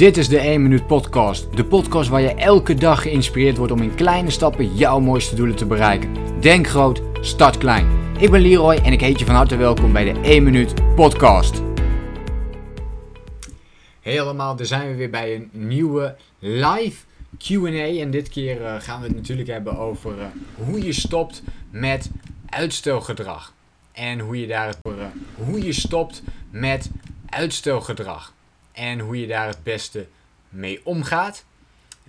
Dit is de 1 Minuut Podcast. De podcast waar je elke dag geïnspireerd wordt om in kleine stappen jouw mooiste doelen te bereiken. Denk groot, start klein. Ik ben Leroy en ik heet je van harte welkom bij de 1 Minuut Podcast. Hey allemaal, daar zijn we weer bij een nieuwe live QA. En dit keer uh, gaan we het natuurlijk hebben over uh, hoe je stopt met uitstelgedrag. En hoe je, daar, uh, hoe je stopt met uitstelgedrag en hoe je daar het beste mee omgaat.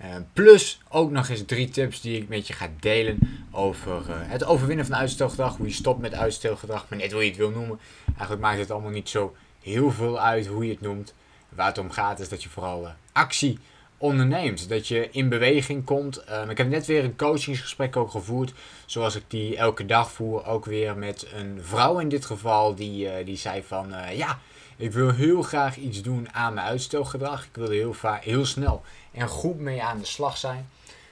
Uh, plus ook nog eens drie tips die ik met je ga delen over uh, het overwinnen van uitstelgedrag. Hoe je stopt met uitstelgedrag, maar net hoe je het wil noemen. Eigenlijk maakt het allemaal niet zo heel veel uit hoe je het noemt. Waar het om gaat is dat je vooral uh, actie onderneemt. Dat je in beweging komt. Um, ik heb net weer een coachingsgesprek ook gevoerd. Zoals ik die elke dag voer. Ook weer met een vrouw in dit geval. Die, die zei van ja ik wil heel graag iets doen aan mijn uitstelgedrag. Ik wil er heel, vaak, heel snel en goed mee aan de slag zijn.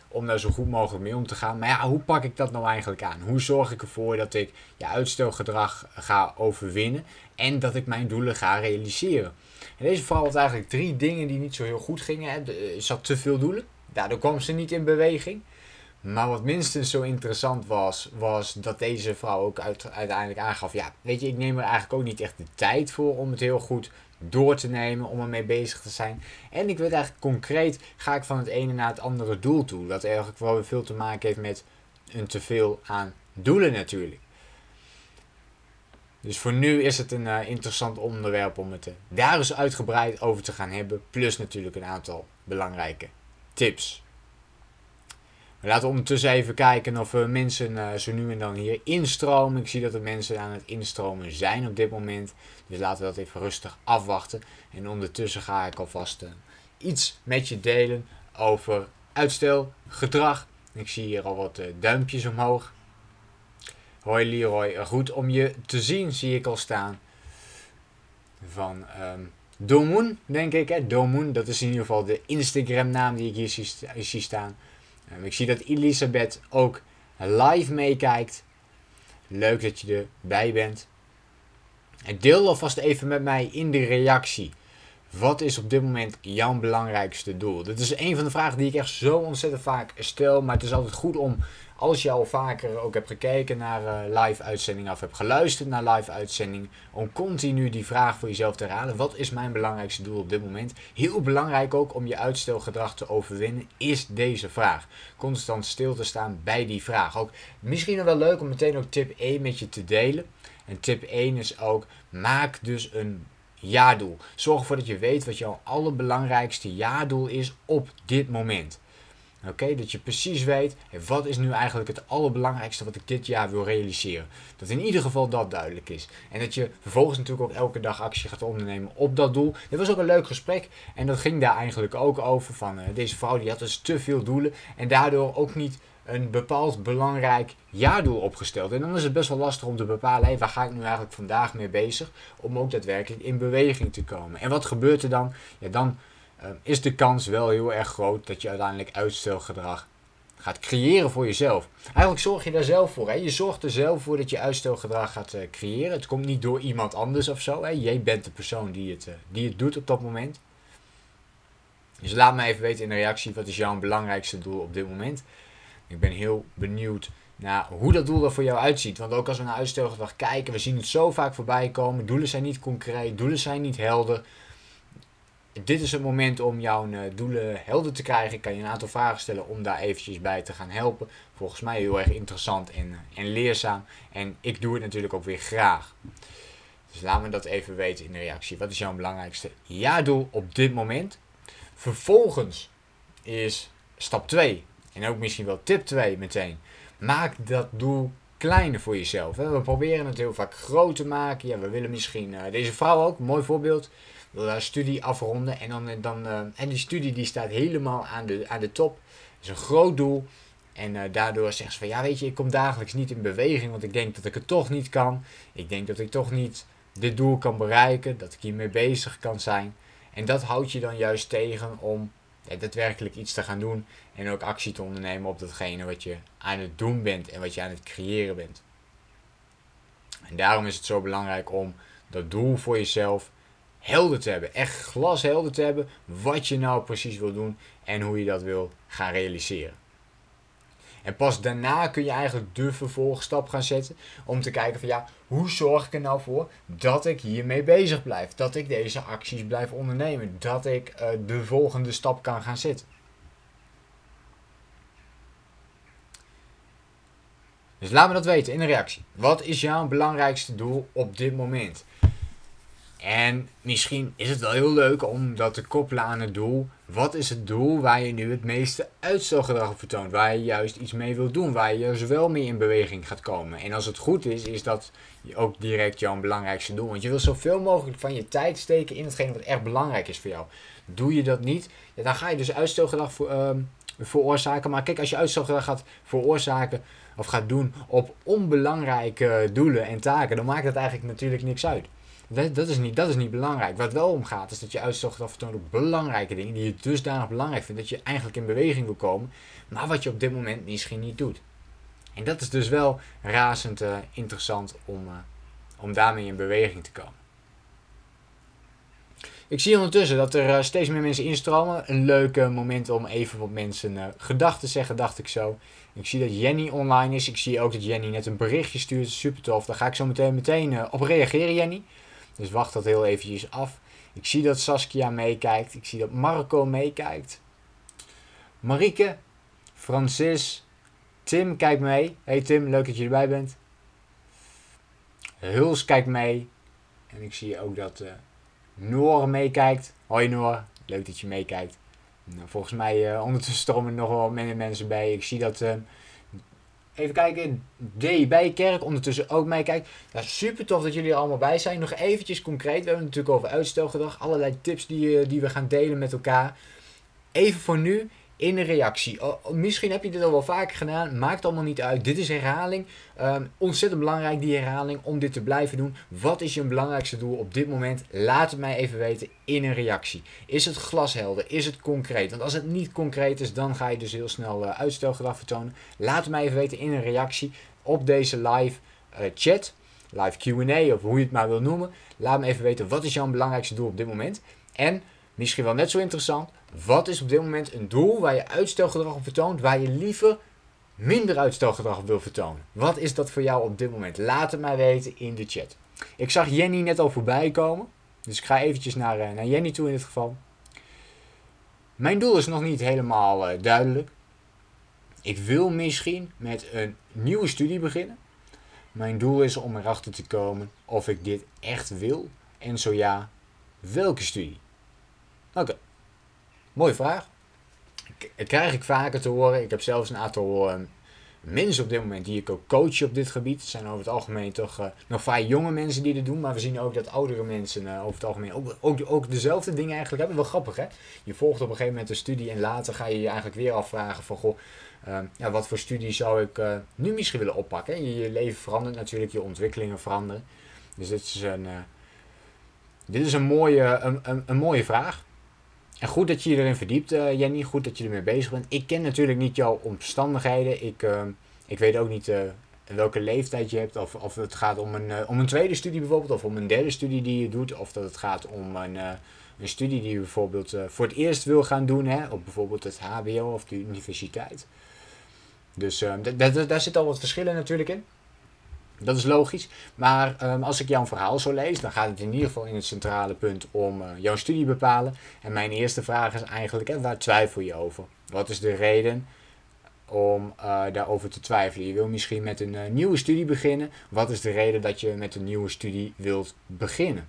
Om daar zo goed mogelijk mee om te gaan. Maar ja, hoe pak ik dat nou eigenlijk aan? Hoe zorg ik ervoor dat ik je uitstelgedrag ga overwinnen. En dat ik mijn doelen ga realiseren. En deze vrouw had eigenlijk drie dingen die niet zo heel goed gingen. Ze had te veel doelen. Daardoor kwam ze niet in beweging. Maar wat minstens zo interessant was, was dat deze vrouw ook uiteindelijk aangaf: ja, weet je, ik neem er eigenlijk ook niet echt de tijd voor om het heel goed door te nemen, om ermee bezig te zijn. En ik weet eigenlijk concreet, ga ik van het ene naar het andere doel toe. Dat eigenlijk wel veel te maken heeft met een teveel aan doelen natuurlijk. Dus voor nu is het een uh, interessant onderwerp om het uh, daar eens uitgebreid over te gaan hebben. Plus natuurlijk een aantal belangrijke tips. Laten we ondertussen even kijken of uh, mensen uh, zo nu en dan hier instromen. Ik zie dat er mensen aan het instromen zijn op dit moment. Dus laten we dat even rustig afwachten. En ondertussen ga ik alvast uh, iets met je delen over uitstelgedrag. Ik zie hier al wat duimpjes omhoog. Hoi Leroy, goed om je te zien, zie ik al staan. Van um, Domoen, denk ik. Hè? Domoen, dat is in ieder geval de Instagram naam die ik hier zie staan. Um, ik zie dat Elisabeth ook live meekijkt. Leuk dat je erbij bent. En deel alvast even met mij in de reactie. Wat is op dit moment jouw belangrijkste doel? Dit is een van de vragen die ik echt zo ontzettend vaak stel. Maar het is altijd goed om als je al vaker ook hebt gekeken naar uh, live uitzendingen of hebt geluisterd naar live uitzendingen, om continu die vraag voor jezelf te herhalen. Wat is mijn belangrijkste doel op dit moment? Heel belangrijk ook om je uitstelgedrag te overwinnen, is deze vraag. Constant stil te staan bij die vraag. Ook misschien wel leuk om meteen ook tip 1 met je te delen. En tip 1 is ook, maak dus een jaardoel. Zorg ervoor dat je weet wat jouw allerbelangrijkste jaardoel is op dit moment. Oké, dat je precies weet, wat is nu eigenlijk het allerbelangrijkste wat ik dit jaar wil realiseren. Dat in ieder geval dat duidelijk is. En dat je vervolgens natuurlijk ook elke dag actie gaat ondernemen op dat doel. Dit was ook een leuk gesprek en dat ging daar eigenlijk ook over van uh, deze vrouw die had dus te veel doelen en daardoor ook niet een bepaald belangrijk jaardoel opgesteld. En dan is het best wel lastig om te bepalen, waar ga ik nu eigenlijk vandaag mee bezig, om ook daadwerkelijk in beweging te komen. En wat gebeurt er dan? Ja, dan Ehm, is de kans wel heel erg groot dat je uiteindelijk uitstelgedrag gaat creëren voor jezelf. Eigenlijk zorg je daar zelf voor. Hè? Je zorgt er zelf voor dat je uitstelgedrag gaat uh, creëren. Het komt niet door iemand anders of zo. Hè? Jij bent de persoon die het, uh, die het doet op dat moment. Dus laat me even weten in de reactie wat is jouw belangrijkste doel op dit moment. Ik ben heel benieuwd naar hoe dat doel er voor jou uitziet. Want ook als we naar uitstelgedrag kijken, we zien het zo vaak voorbij komen. Doelen zijn niet concreet, doelen zijn niet helder dit is het moment om jouw uh, doelen helder te krijgen. Ik kan je een aantal vragen stellen om daar eventjes bij te gaan helpen. Volgens mij heel erg interessant en, eh, en leerzaam. En ik doe het natuurlijk ook weer graag. Dus laat me dat even weten in de reactie. Wat is jouw belangrijkste jaardoel op dit moment? Vervolgens is stap 2. En ook misschien wel tip 2 meteen. Maak dat doel kleiner voor jezelf. We proberen het heel vaak groot te maken. Ja, we willen misschien, uh, deze vrouw ook, mooi voorbeeld wil haar studie afronden. En, dan, eh, dan, uh, en die studie die staat helemaal aan de, aan de top. Dat is een groot doel. En daardoor zegt ze van ja weet je, ik kom dagelijks niet in beweging. Want ik denk dat ik het toch niet kan. Ik denk dat ik toch niet dit doel kan bereiken. Dat ik hiermee bezig kan zijn. En dat houdt je dan juist tegen om ja, daadwerkelijk iets te gaan doen. En ook actie te ondernemen op datgene wat je aan het doen bent. En wat je aan het creëren bent. En daarom is het zo belangrijk om dat doel voor jezelf helder te hebben. Echt glashelder te hebben wat je nou precies wil doen en hoe je dat wil gaan realiseren. En pas daarna kun je eigenlijk de vervolgstap gaan zetten om te kijken van ja, hoe zorg ik er nou voor dat ik hiermee bezig blijf? Dat ik deze acties blijf ondernemen, dat ik uh, de volgende stap kan gaan zetten. Dus laat me dat weten in een reactie. Wat is jouw belangrijkste doel op dit moment? En misschien is het wel heel leuk om dat te koppelen aan het doel. Wat is het doel waar je nu het meeste uitstelgedrag op vertoont? Waar je juist iets mee wilt doen, waar je dus wel mee in beweging gaat komen. En als het goed is, is dat ook direct jouw belangrijkste doel. Want je wil zoveel mogelijk van je tijd steken in hetgene wat echt belangrijk is voor jou. Doe je dat niet, ja, dan ga je dus uitstelgedrag voor, uh, veroorzaken. Maar kijk, als je uitstelgedrag gaat veroorzaken of gaat doen op onbelangrijke doelen en taken, dan maakt het eigenlijk natuurlijk niks uit. Dat, dat, is niet, dat is niet belangrijk. Wat wel om gaat, is dat je uitstocht vertoont op belangrijke dingen die je dusdanig belangrijk vindt dat je eigenlijk in beweging wil komen, maar wat je op dit moment misschien niet doet. En dat is dus wel razend uh, interessant om, uh, om daarmee in beweging te komen. Ik zie ondertussen dat er uh, steeds meer mensen instromen. Een leuk moment om even wat mensen gedachten te zeggen, dacht ik zo. Ik zie dat Jenny online is. Ik zie ook dat Jenny net een berichtje stuurt. Super tof. Daar ga ik zo meteen, meteen op reageren, Jenny. Dus wacht dat heel eventjes af. Ik zie dat Saskia meekijkt. Ik zie dat Marco meekijkt. Marieke, Francis, Tim kijkt mee. Hey Tim, leuk dat je erbij bent. Huls kijkt mee. En ik zie ook dat uh, Noor meekijkt. Hoi Noor, leuk dat je meekijkt. Nou, volgens mij uh, ondertussen stromen er nog wel minder mensen bij. Ik zie dat uh, Even kijken, D bij Kerk ondertussen ook meekijkt. Nou, super tof dat jullie er allemaal bij zijn. Nog eventjes concreet, we hebben het natuurlijk over uitstelgedrag. Allerlei tips die, eh, die we gaan delen met elkaar. Even voor nu, in een reactie. Oh, oh, misschien heb je dit al wel vaker gedaan, maakt allemaal niet uit. Dit is herhaling. Um, ontzettend belangrijk, die herhaling, om dit te blijven doen. Wat is je belangrijkste doel op dit moment? Laat het mij even weten in een reactie. Is het glashelder? Is het concreet? Want als het niet concreet is, dan ga je dus heel snel uh, uitstelgedrag vertonen. Laat het mij even weten in een reactie op deze live uh, chat. Live Q&A of hoe je het maar wil noemen. Laat me even weten, wat is jouw belangrijkste doel op dit moment? En misschien wel net zo interessant, wat is op dit moment een doel waar je uitstelgedrag op vertoont, waar je liever minder uitstelgedrag op wil vertonen? Wat is dat voor jou op dit moment? Laat het mij weten in de chat. Ik zag Jenny net al voorbij komen. Dus ik ga eventjes naar, uh, naar Jenny toe in dit geval. Mijn doel is nog niet helemaal uh, duidelijk. Ik wil misschien met een nieuwe studie beginnen. Mijn doel is om erachter te komen of ik dit echt wil. En zo ja, welke studie? Oké. Mooie vraag. Dat krijg ik vaker te horen. Ik heb zelfs een aantal uh, mensen op dit moment die ik ook coach op dit gebied. Het zijn over het algemeen toch uh, nog vrij jonge mensen die dit doen. Maar we zien ook dat oudere mensen uh, over het algemeen ook, ook, ook dezelfde dingen eigenlijk hebben. Wel grappig hè. Je volgt op een gegeven moment een studie en later ga je je eigenlijk weer afvragen van goh. ja, wat voor studie zou ik nu misschien willen oppakken? Je, leven verandert natuurlijk, je ontwikkelingen veranderen. Dus dit is een, dit is een, mooie, een, een mooie vraag. En goed dat je je erin verdiept, uh, Jenny. Goed dat je ermee bezig bent. Ik ken natuurlijk niet jouw omstandigheden. Ik, uh, ik weet ook niet uh, welke leeftijd je hebt. Of, of het gaat om een, om een tweede studie bijvoorbeeld. Of om een derde studie die je doet. Of dat het gaat om een, een studie die je bijvoorbeeld voor het eerst wil gaan doen. Hè, op bijvoorbeeld het HBO of de universiteit. Dus daar zit al wat verschillen natuurlijk in. Dat is logisch. Maar um, als ik jouw verhaal zo lees, dan gaat het in ieder geval in het centrale punt om uh, jouw studie bepalen. En mijn eerste vraag is eigenlijk, waar twijfel je over? Wat is de reden om uh, daarover te twijfelen? Je wil misschien met een uh, nieuwe studie beginnen. Wat is de reden dat je met een nieuwe studie wilt beginnen?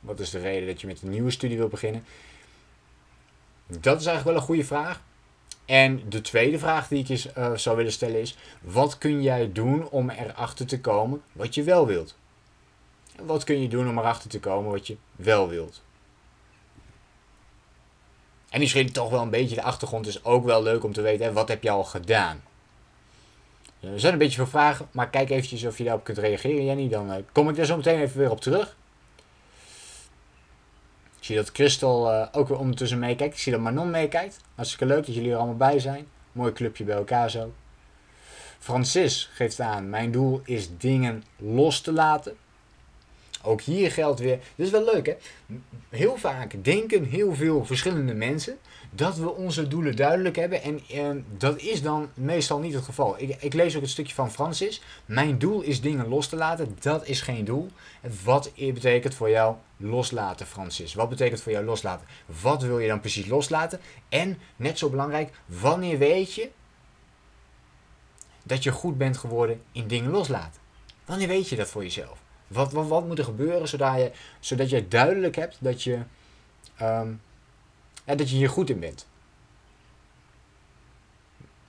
Wat is de reden dat je met een nieuwe studie wilt beginnen? Dat is eigenlijk wel een goede vraag. En de tweede vraag die ik je uh, zou willen stellen is: wat kun jij doen om erachter te komen wat je wel wilt? Wat kun je doen om erachter te komen wat je wel wilt? En misschien toch wel een beetje de achtergrond is ook wel leuk om te weten: hè, wat heb je al gedaan? Er zijn een beetje veel vragen, maar kijk eventjes of je daarop kunt reageren, Jenny. Dan uh, kom ik daar zo meteen even weer op terug. Ik zie dat Christel uh, ook weer ondertussen meekijkt. Ik zie dat Manon meekijkt. Hartstikke leuk dat jullie er allemaal bij zijn. Mooi clubje bij elkaar zo. Francis geeft aan: Mijn doel is dingen los te laten. Ook hier geldt weer, dit is wel leuk hè, heel vaak denken heel veel verschillende mensen dat we onze doelen duidelijk hebben en dat is dan meestal niet het geval. Ik, ik lees ook het stukje van Francis, mijn doel is dingen los te laten, dat is geen doel. Wat betekent voor jou loslaten Francis? Wat betekent voor jou loslaten? Wat wil je dan precies loslaten? En, net zo belangrijk, wanneer weet je dat je goed bent geworden in dingen loslaten? Wanneer weet je dat voor jezelf? Wat, wat, wat moet er gebeuren zodat je, zodat je duidelijk hebt dat je, um, dat je hier goed in bent?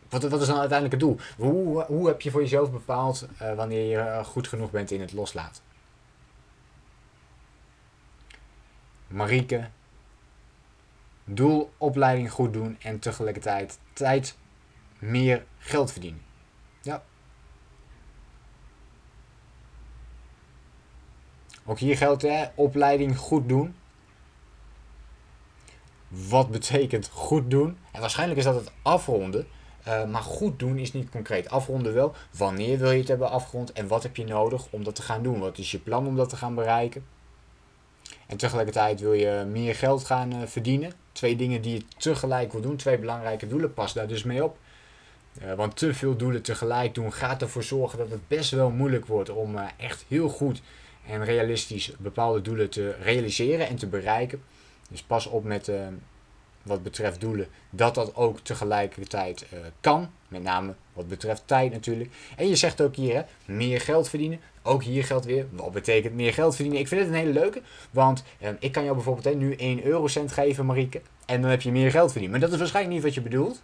Wat, wat is dan uiteindelijk het doel? Hoe, hoe heb je voor jezelf bepaald uh, wanneer je uh, goed genoeg bent in het loslaten? Marieke, doel, opleiding goed doen en tegelijkertijd tijd meer geld verdienen. Ja. Ook hier geldt hè, opleiding goed doen. Wat betekent goed doen? En waarschijnlijk is dat het afronden. Uh, maar goed doen is niet concreet. Afronden wel. Wanneer wil je het hebben afgerond en wat heb je nodig om dat te gaan doen? Wat is je plan om dat te gaan bereiken? En tegelijkertijd wil je meer geld gaan uh, verdienen. Twee dingen die je tegelijk wil doen. Twee belangrijke doelen. Pas daar dus mee op. Uh, want te veel doelen tegelijk doen gaat ervoor zorgen dat het best wel moeilijk wordt om echt heel goed en realistisch bepaalde doelen te realiseren en te bereiken. Dus pas op met uh, wat betreft doelen dat dat ook tegelijkertijd uh, kan. Met name wat betreft tijd natuurlijk. En je zegt ook hier, hè, meer geld verdienen. Ook hier geldt weer, wat betekent meer geld verdienen? Ik vind het een hele leuke, want uh, ik kan jou bijvoorbeeld hè, nu 1 eurocent geven, Marieke. En dan heb je meer geld verdiend. Maar dat is waarschijnlijk niet wat je bedoelt.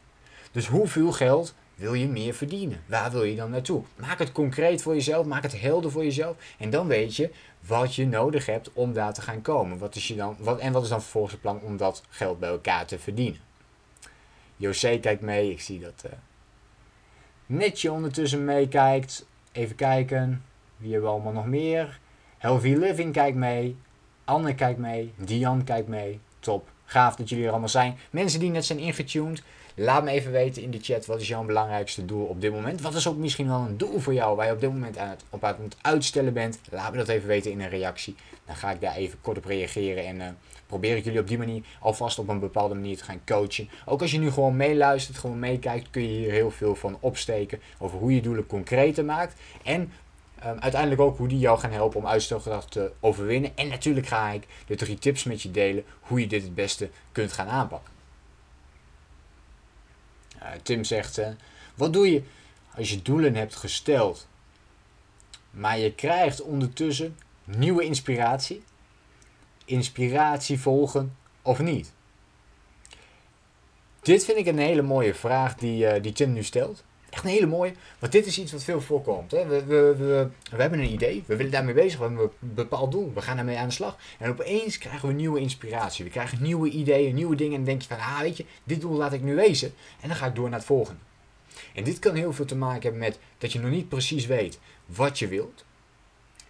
Dus hoeveel geld wil je meer verdienen? Waar wil je dan naartoe? Maak het concreet voor jezelf, maak het helder voor jezelf. En dan weet je wat je nodig hebt om daar te gaan komen. Wat is je dan, wat, en wat is dan vervolgens het plan om dat geld bij elkaar te verdienen? José kijkt mee, ik zie dat uh, Netje ondertussen meekijkt. Even kijken, wie hebben we allemaal nog meer? Healthy Living kijkt mee, Anne kijkt mee, Dian kijkt mee. Top, gaaf dat jullie er allemaal zijn. Mensen die net zijn ingetuned, Laat me even weten in de chat wat is jouw belangrijkste doel op dit moment. Wat is ook misschien wel een doel voor jou waar je op dit moment aan het, op aan het uitstellen bent. Laat me dat even weten in een reactie. Dan ga ik daar even kort op reageren en uh, probeer ik jullie op die manier alvast op een bepaalde manier te gaan coachen. Ook als je nu gewoon meeluistert, gewoon meekijkt, kun je hier heel veel van opsteken over hoe je doelen concreter maakt. En Um, uiteindelijk ook hoe die jou gaan helpen om uitstelgedrag te overwinnen. En natuurlijk ga ik de drie tips met je delen hoe je dit het beste kunt gaan aanpakken. Uh, Tim zegt, uh, wat doe je als je doelen hebt gesteld, maar je krijgt ondertussen nieuwe inspiratie? Inspiratie volgen of niet? Dit vind ik een hele mooie vraag die, uh, die Tim nu stelt. Echt een hele mooie, want dit is iets wat veel voorkomt. Hè? We, we, we, hebben een idee, we willen daarmee bezig, we hebben een bepaald doel, we gaan daarmee aan de slag. En opeens krijgen we nieuwe inspiratie, we krijgen nieuwe ideeën, nieuwe dingen. En dan denk je van, ah weet je, dit doel laat ik nu wezen. En dan ga ik door naar het volgende. En dit kan heel veel te maken hebben met dat je nog niet precies weet wat je wilt.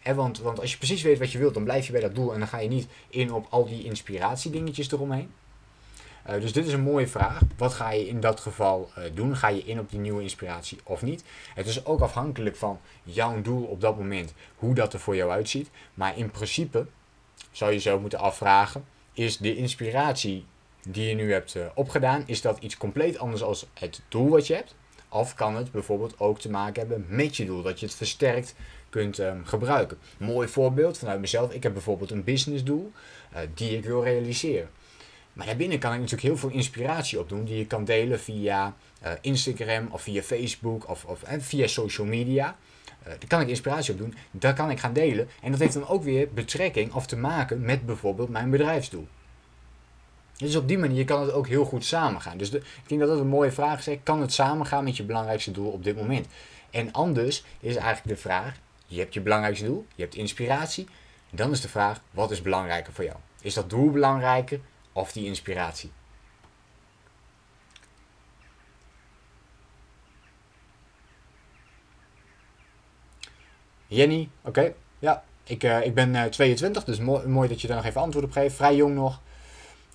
En want, want als je precies weet wat je wilt, dan blijf je bij dat doel en dan ga je niet in op al die inspiratiedingetjes eromheen. Uh, dus dit is een mooie vraag. Wat ga je in dat geval uh, doen? Ga je in op die nieuwe inspiratie of niet? Het is ook afhankelijk van jouw doel op dat moment, hoe dat er voor jou uitziet. Maar in principe zou je zo moeten afvragen: is de inspiratie die je nu hebt uh, opgedaan, is dat iets compleet anders als het doel wat je hebt? Of kan het bijvoorbeeld ook te maken hebben met je doel, dat je het versterkt kunt um, gebruiken? Mooi voorbeeld vanuit mezelf. Ik heb bijvoorbeeld een businessdoel die ik wil realiseren. Maar daarbinnen kan ik natuurlijk heel veel inspiratie opdoen die je kan delen via uh, Instagram of via Facebook of, of eh, via social media. Uh, daar kan ik inspiratie op doen, daar kan ik gaan delen. En dat heeft dan ook weer betrekking of te maken met bijvoorbeeld mijn bedrijfsdoel. Dus op die manier kan het ook heel goed samengaan. Dus ik denk dat dat een mooie vraag is. Kan het samengaan met je belangrijkste doel op dit moment? En anders is eigenlijk de vraag: je hebt je belangrijkste doel, je hebt inspiratie. Dan is de vraag: wat is belangrijker voor jou? Is dat doel belangrijker of die inspiratie. Jenny, oké. Ja, ik, uh, ik ben uh, eh, 22, dus mooi, dat je daar nog even antwoord op geeft. Vrij jong nog.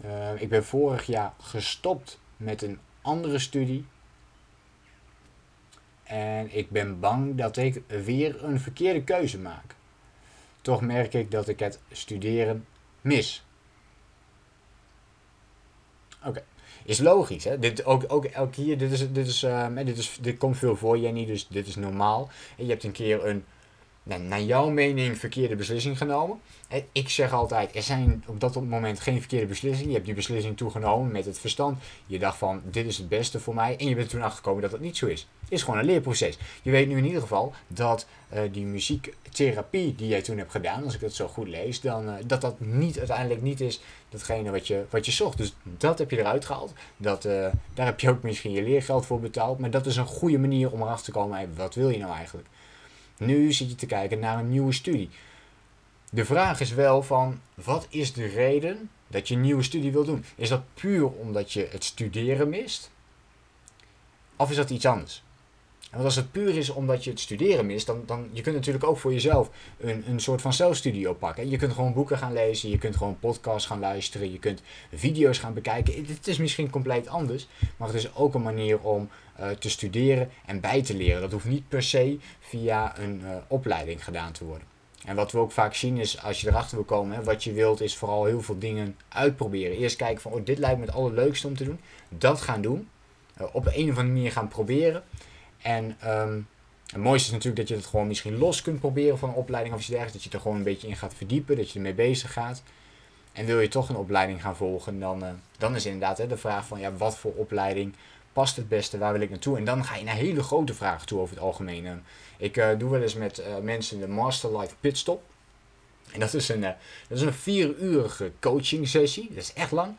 Uh, ik ben vorig jaar gestopt met een andere studie. En ik ben bang dat ik weer een verkeerde keuze maak. Toch merk ik dat ik het studeren mis. Oké. Is logisch, hè? Dit, ook, ook elke hier, dit, is, dit, is, uh, dit, is, dit komt veel voor, Jenny, dus dit is normaal. En je hebt een keer een naar jouw mening verkeerde beslissing genomen. Ik zeg altijd, er zijn op dat moment geen verkeerde beslissingen. Je hebt die beslissing toegenomen met het verstand. Je dacht van, dit is het beste voor mij. En je bent toen achtergekomen dat dat niet zo is. Het is gewoon een leerproces. Je weet nu in ieder geval dat uh, die muziektherapie die jij toen hebt gedaan, als ik het zo goed lees, dan, uh, dat dat niet, uiteindelijk niet is datgene wat je, wat je zocht. Dus dat heb je eruit gehaald. Dat, uh, daar heb je ook misschien je leergeld voor betaald. Maar dat is een goede manier om erachter te komen, wat wil je nou eigenlijk? Nu zit je te kijken naar een nieuwe studie. De vraag is wel van, wat is de reden dat je een nieuwe studie wil doen? Is dat puur omdat je het studeren mist? Of is dat iets anders? Want als het puur is omdat je het studeren mist, dan, dan je kunt natuurlijk ook voor jezelf een, een soort van zelfstudie oppakken. Je kunt gewoon boeken gaan lezen, je kunt gewoon podcasts gaan luisteren, je kunt video's gaan bekijken. Het is misschien compleet anders, maar het is ook een manier om te studeren en bij te leren. Dat hoeft niet per se via een uh, opleiding gedaan te worden. En wat we ook vaak zien is, als je erachter wil komen, hè, wat je wilt is vooral heel veel dingen uitproberen. Eerst kijken van, oh, dit lijkt me het allerleukste om te doen. Dat gaan doen. Uh, op een of andere manier gaan proberen. En um, het mooiste is natuurlijk dat je het gewoon misschien los kunt proberen van een opleiding of iets dergelijks. Dat je er gewoon een beetje in gaat verdiepen, dat je ermee bezig gaat. En wil je toch een opleiding gaan volgen, dan, dan is inderdaad hè, de vraag van ja, wat voor opleiding past het beste, waar wil ik naartoe? En dan ga je naar hele grote vragen toe over het algemeen. Ehm, ik uh, doe wel eens met uh, mensen de Master Life Pitstop. En dat is een, uh, dat is een vier urige coaching sessie. Dat is echt lang.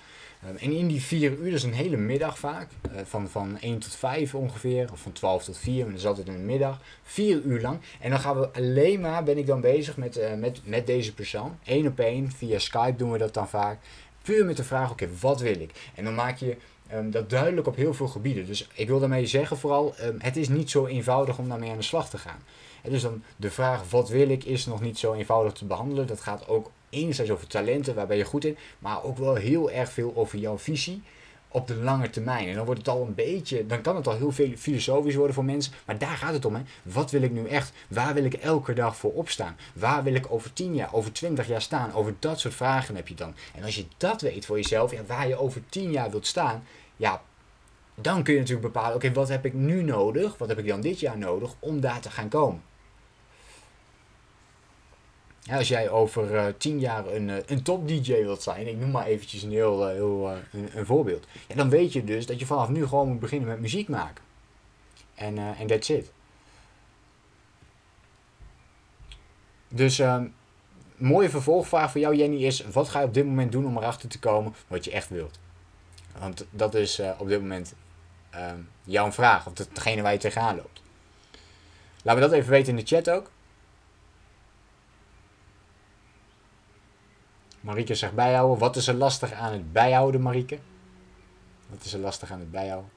Um, en in die vier uur, dat is een hele middag vaak. van, van 1 tot 5 ongeveer. Of van 12 tot 4. Maar dat is altijd een middag. Vier uur lang. En dan gaan we alleen maar, ben ik dan bezig met, met, met deze persoon. Eén op één. Via Skype doen we dat dan vaak. Puur met de vraag, oké, wat wil ik? En dan maak je Um, dat duidelijk op heel veel gebieden. Dus ik wil daarmee zeggen vooral, um, het is niet zo eenvoudig om daarmee aan de slag te gaan. En dus dan de vraag wat wil ik is nog niet zo eenvoudig te behandelen. Dat gaat ook enerzijds over talenten, waar ben je goed in, maar ook wel heel erg veel over jouw visie op de lange termijn. En dan wordt het al een beetje, dan kan het al heel veel filosofisch worden voor mensen. Maar daar gaat het om. Hè. Wat wil ik nu echt? Waar wil ik elke dag voor opstaan? Waar wil ik over 10 jaar, over 20 jaar staan? Over dat soort vragen heb je dan. En als je dat weet voor jezelf, ja, waar je over 10 jaar wilt staan, ja, dan kun je natuurlijk bepalen, oké, wat heb ik nu nodig? Wat heb ik dan dit jaar nodig om daar te gaan komen? Ja, als jij over uh, tien jaar een, uh, een top DJ wilt zijn, ik noem maar eventjes een heel, uh, heel een, een, voorbeeld. Ja, dan weet je dus dat je vanaf nu gewoon moet beginnen met muziek maken. En en that's it. Dus um, mooie vervolgvraag voor jou Jenny is, wat ga je op dit moment doen om erachter te komen wat je echt wilt? Want dat is op dit moment um, jouw vraag, of degene waar je tegenaan loopt. Laat me dat even weten in de chat ook. Marieke zegt bijhouden. Wat is er lastig aan het bijhouden, Marieke? Wat is er lastig aan het bijhouden?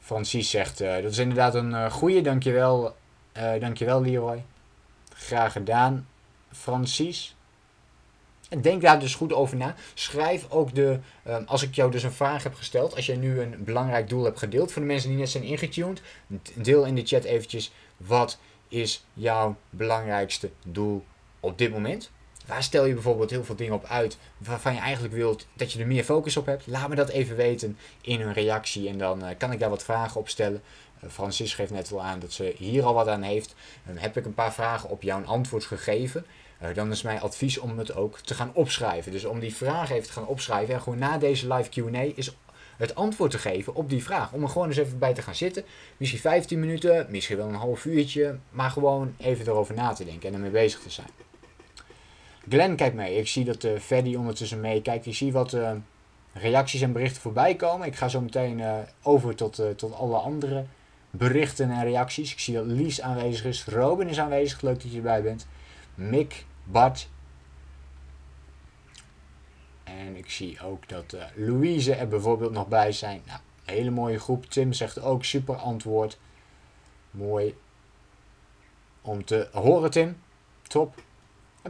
Francis zegt, uh, dat is inderdaad een uh, goeie. Dankjewel, uh, dankjewel Leroy. Graag gedaan, Francis. En denk daar dus goed over na. Schrijf ook de, um, als ik jou dus een vraag heb gesteld, als jij nu een belangrijk doel hebt gedeeld, voor de mensen die net zijn ingetuned, deel in de chat eventjes, wat is jouw belangrijkste doel op dit moment? Waar stel je bijvoorbeeld heel veel dingen op uit waarvan je eigenlijk wilt dat je er meer focus op hebt? Laat me dat even weten in een reactie en dan uh, kan ik daar wat vragen op stellen. Uh, Francis geeft net wel aan dat ze hier al wat aan heeft. Heb ik een paar vragen op jouw antwoord gegeven. Uh, dan is mijn advies om het ook te gaan opschrijven. Dus om die vraag even te gaan opschrijven en gewoon na deze live Q&A is het antwoord te geven op die vraag. Om er gewoon eens even bij te gaan zitten. Misschien 15 minuten, misschien wel een half uurtje. Maar gewoon even erover na te denken en ermee bezig te zijn. Glenn kijkt mee. Ik zie dat uh, Freddy ondertussen meekijkt. Ik zie wat uh, reacties en berichten voorbij komen. Ik ga zo meteen uh, over tot, tot alle andere berichten en reacties. Ik zie dat Lies aanwezig is. Robin is aanwezig. Leuk dat je erbij bent. Mick, Bart. En ik zie ook dat Louise er bijvoorbeeld nog bij zijn. Nou, hele mooie groep. Tim zegt ook super antwoord. Mooi om te horen, Tim. Top.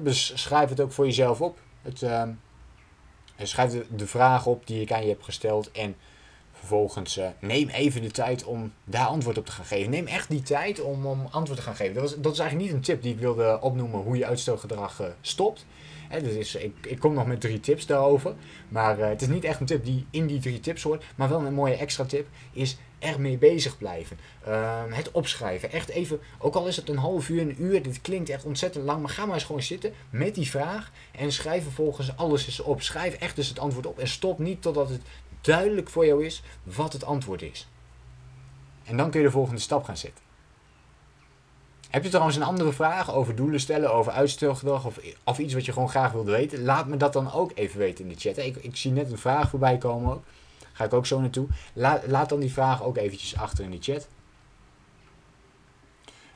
Dus schrijf het ook voor jezelf op. Het, uh, schrijf de, vraag op die ik aan je heb gesteld. En Vervolgens uh, neem even de tijd om daar antwoord op te gaan geven. Neem echt die tijd om, om antwoord te gaan geven. Dat, was, dat is eigenlijk niet een tip die ik wilde opnoemen hoe je uitstelgedrag uh, stopt. Hè, dus is, ik, ik kom nog met drie tips daarover. Maar uh, het is niet echt een tip die in die drie tips hoort. Maar wel een mooie extra tip is ermee bezig blijven. Ehm, het opschrijven. Echt even, ook al is het een half uur, een uur. Dit klinkt echt ontzettend lang. Maar ga maar eens gewoon zitten met die vraag. En schrijf vervolgens alles eens op. Schrijf echt dus het antwoord op. En stop niet totdat het duidelijk voor jou is wat het antwoord is. En dan kun je de volgende stap gaan zetten. Heb je trouwens een andere vraag over doelen stellen, over uitstelgedrag of, of iets wat je gewoon graag wilde weten? Laat me dat dan ook even weten in de chat. Ik, ik zie net een vraag voorbij komen ook. Ga ik ook zo naartoe. Laat, laat dan die vraag ook eventjes achter in de chat.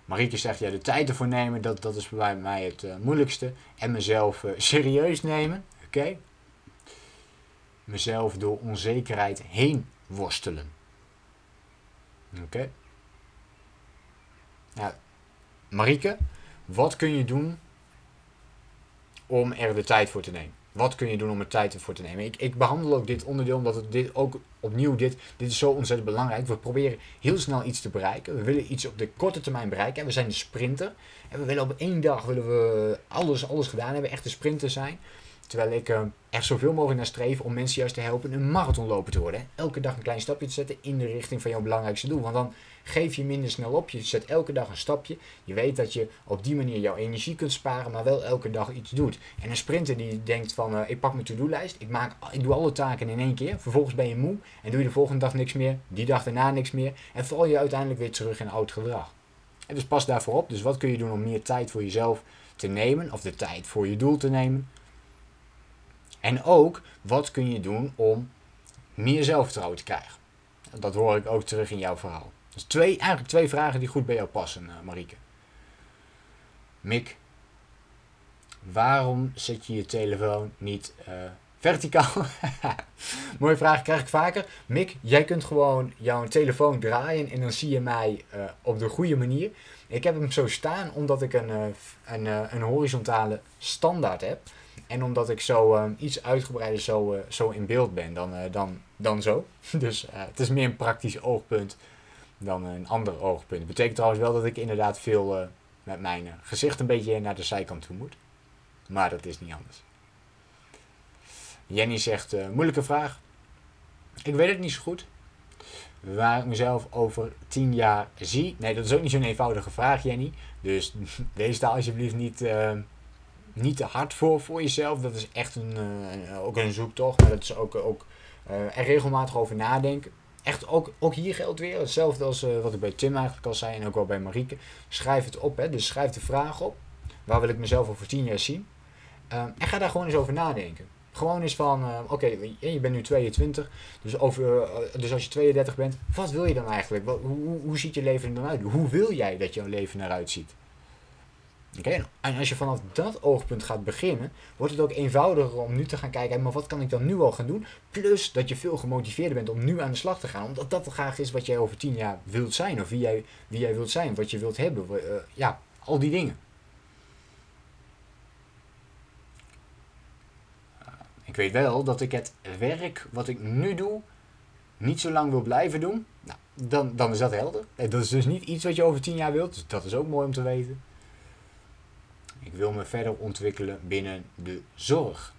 Marieke zegt, ja, de tijd ervoor nemen, dat, dat is bij mij het uh, moeilijkste. En mezelf uh, serieus nemen. Oké. Mezelf door onzekerheid heen worstelen. Oké. Marieke, wat kun je doen om er de tijd voor te nemen? Wat kun je doen om er tijd voor te nemen? Ik, ik behandel ook dit onderdeel omdat het dit ook opnieuw dit, dit is zo ontzettend belangrijk. We proberen heel snel iets te bereiken. We willen iets op de korte termijn bereiken. We zijn de sprinter. En we willen op één dag willen we alles, alles gedaan hebben. Echt de sprinter zijn. Terwijl ik uh, er zoveel mogelijk naar streef om mensen juist te helpen een marathonloper te worden. Elke dag een klein stapje te zetten in de richting van jouw belangrijkste doel. Want dan geef je minder snel op. Je zet elke dag een stapje. Je weet dat je op die manier jouw energie kunt sparen, maar wel elke dag iets doet. En een sprinter die denkt van, uh, ik pak mijn to-do-lijst, ik, maak, ik doe alle taken in één keer. Vervolgens ben je moe en doe je de volgende dag niks meer, die dag daarna niks meer. En val je uiteindelijk weer terug in oud gedrag. En dus pas daarvoor op. Dus wat kun je doen om meer tijd voor jezelf te nemen, of de tijd voor je doel te nemen? En ook, wat kun je doen om meer zelfvertrouwen te krijgen? Dat hoor ik ook terug in jouw verhaal. Dus twee, eigenlijk twee vragen die goed bij jou passen, uh, Marieke. Mick, waarom zet je je telefoon niet uh, verticaal? Mooie vraag, krijg ik vaker. Mick, jij kunt gewoon jouw telefoon draaien en dan zie je mij uh, op de goede manier. Ik heb hem zo staan omdat ik een, een, een horizontale standaard heb. En omdat ik zo uh, iets uitgebreider zo, uh, zo in beeld ben dan, uh, dan, dan zo. Dus het is meer een praktisch oogpunt dan een ander oogpunt. Betekent trouwens wel dat ik inderdaad veel met mijn gezicht een beetje naar de zijkant toe moet. Maar dat is niet anders. Jenny zegt, moeilijke vraag. Ik weet het niet zo goed. Waar ik mezelf over tien jaar zie. Nee, dat is ook niet zo'n eenvoudige vraag, Jenny. Dus wees daar alsjeblieft niet niet te hard voor, voor jezelf. Dat is echt een, uh, ook een zoektocht. Maar dat is ook, ook uh, er regelmatig over nadenken. Echt ook, ook hier geldt weer hetzelfde als uh, wat ik bij Tim eigenlijk al zei en ook wel bij Marieke. Schrijf het op, hè. dus schrijf de vraag op. Waar wil ik mezelf over tien jaar zien? en ga daar gewoon eens over nadenken. Gewoon eens van, oké, je bent nu 22, dus, over, dus als je 32 bent, wat wil je dan eigenlijk? Wat, hoe, hoe ziet je leven er dan uit? Hoe wil jij dat jouw leven eruit ziet? En als je vanaf dat oogpunt gaat beginnen, wordt het ook eenvoudiger om nu te gaan kijken, maar wat kan ik dan nu al gaan doen? Plus dat je veel gemotiveerder bent om nu aan de slag te gaan, omdat dat graag is wat jij over tien jaar wilt zijn, of wie jij, wie jij wilt zijn, wat je wilt hebben. Uh, ja, al die dingen. Ik weet wel dat ik het werk wat ik nu doe, niet zo lang wil blijven doen. Nou, dan, dan is dat helder. Dat is dus niet iets wat je over tien jaar wilt, dus dat is ook mooi om te weten. Ik wil me verder ontwikkelen binnen de zorg.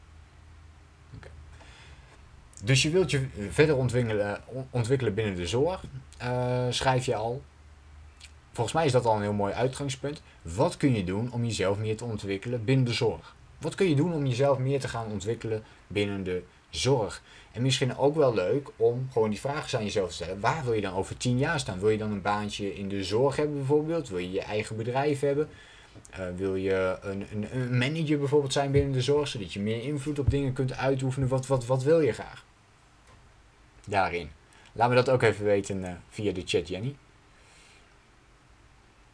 Dus je wilt je verder ontwikkelen, ontwikkelen binnen de zorg. Uh, schrijf je al. Volgens mij is dat al een heel mooi uitgangspunt. Wat kun je doen om jezelf meer te ontwikkelen binnen de zorg? Wat kun je doen om jezelf meer te gaan ontwikkelen binnen de zorg? En misschien ook wel leuk om gewoon die vragen aan jezelf te stellen. Waar wil je dan over tien jaar staan? Wil je dan een baantje in de zorg hebben bijvoorbeeld? Wil je je eigen bedrijf hebben? Uh, wil je een, een, manager bijvoorbeeld zijn binnen de zorg, zodat je meer invloed op dingen kunt uitoefenen? Wat, wat, wat wil je graag? Daarin. Laat me dat ook even weten uh, via de chat, Jenny.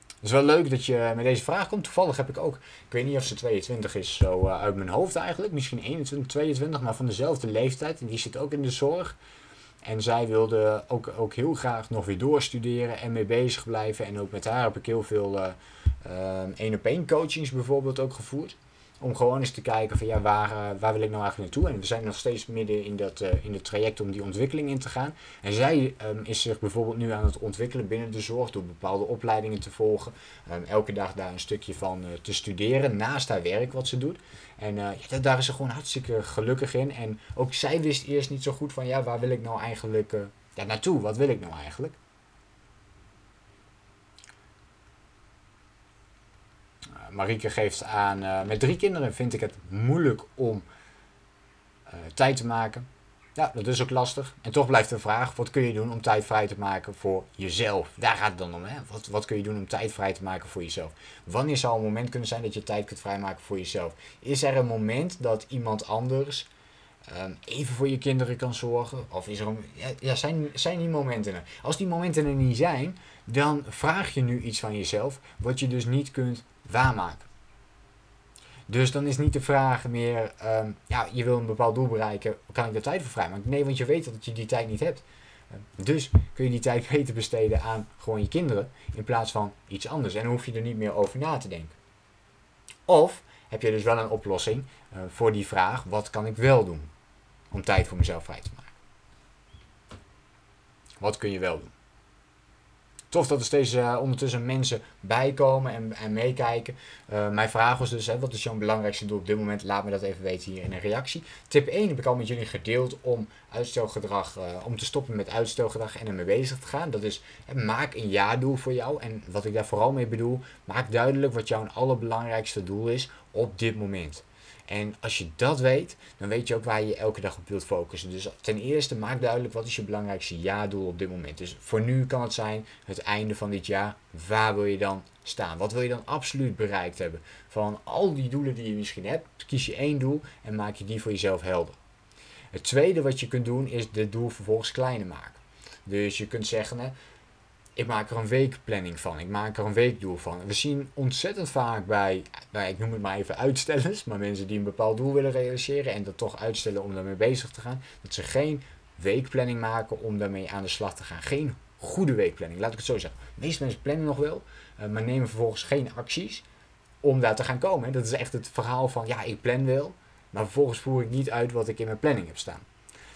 Het is wel leuk dat je met deze vraag komt. Toevallig heb ik ook, ik weet niet of ze 22 is, zo uit mijn hoofd eigenlijk. Misschien 21, 22, maar van dezelfde leeftijd. En die zit ook in de zorg. En zij wilde ook, ook heel graag nog weer doorstuderen en mee bezig blijven. En ook met haar heb ik heel veel één-op-één coachings bijvoorbeeld ook gevoerd. Om gewoon eens te kijken van ja, waar, eh, waar wil ik nou eigenlijk naartoe? En we zijn nog steeds midden in, dat, uh, in het traject om die ontwikkeling in te gaan. En zij um, is zich bijvoorbeeld nu aan het ontwikkelen binnen de zorg door bepaalde opleidingen te volgen. Um, elke dag daar een stukje van uh, te studeren naast haar werk wat ze doet. En ja, daar is ze gewoon hartstikke gelukkig in. En ook zij wist eerst niet zo goed van ja, waar wil ik nou eigenlijk ja, naartoe? Wat wil ik nou eigenlijk? Marieke geeft aan, uh, met drie kinderen vind ik het moeilijk om uh, tijd te maken. Ja, dat is ook lastig. En toch blijft de vraag, wat kun je doen om tijd vrij te maken voor jezelf? Daar gaat het dan om. Hè? Wat, wat kun je doen om tijd vrij te maken voor jezelf? Wanneer zou een moment kunnen zijn dat je tijd kunt vrijmaken voor jezelf? Is er een moment dat iemand anders um, even voor je kinderen kan zorgen? Of is er ja, ja, zijn, zijn die momenten er? Als die momenten er niet zijn, dan vraag je nu iets van jezelf wat je dus niet kunt waarmaken. Dus dan is niet de vraag meer, um, ja, je wil een bepaald doel bereiken, kan ik daar tijd voor vrijmaken? Nee, want je weet dat je die tijd niet hebt. Ehm, dus kun je die tijd beter besteden aan gewoon je kinderen in plaats van iets anders. En dan hoef je er niet meer over na te denken. Of heb je dus wel een oplossing uh, voor die vraag, wat kan ik wel doen om tijd voor mezelf vrij te maken? Wat kun je wel doen? Tof dat er steeds uh, ondertussen mensen bijkomen en, en meekijken. Uh, mijn vraag was dus, hè, wat is jouw belangrijkste doel op dit moment? Laat me dat even weten hier in een reactie. Tip 1 heb ik al met jullie gedeeld om uitstelgedrag, uh, om te stoppen met uitstelgedrag en ermee bezig te gaan. Dat is, hè, maak een jaardoel voor jou. En wat ik daar vooral mee bedoel, maak duidelijk wat jouw allerbelangrijkste doel is op dit moment. En als je dat weet, dan weet je ook waar je elke dag op wilt focussen. Dus ten eerste maak duidelijk wat is je belangrijkste jaardoel op dit moment. Dus voor nu kan het zijn het einde van dit jaar. Waar wil je dan staan? Wat wil je dan absoluut bereikt hebben? Van al die doelen die je misschien hebt, kies je één doel en maak je die voor jezelf helder. Het tweede wat je kunt doen is de doel vervolgens kleiner maken. Dus je kunt zeggen, ik maak er een weekplanning van. Ik maak er een weekdoel van. We zien ontzettend vaak bij, nou, ik noem het maar even uitstellers, maar mensen die een bepaald doel willen realiseren en dat toch uitstellen om daarmee bezig te gaan, dat ze geen weekplanning maken om daarmee aan de slag te gaan. Geen goede weekplanning, laat ik het zo zeggen. De meeste mensen plannen nog wel, uh, maar nemen vervolgens geen acties om daar te gaan komen. Dat is echt het verhaal van, ja, ik plan wel, maar vervolgens voer ik niet uit wat ik in mijn planning heb staan.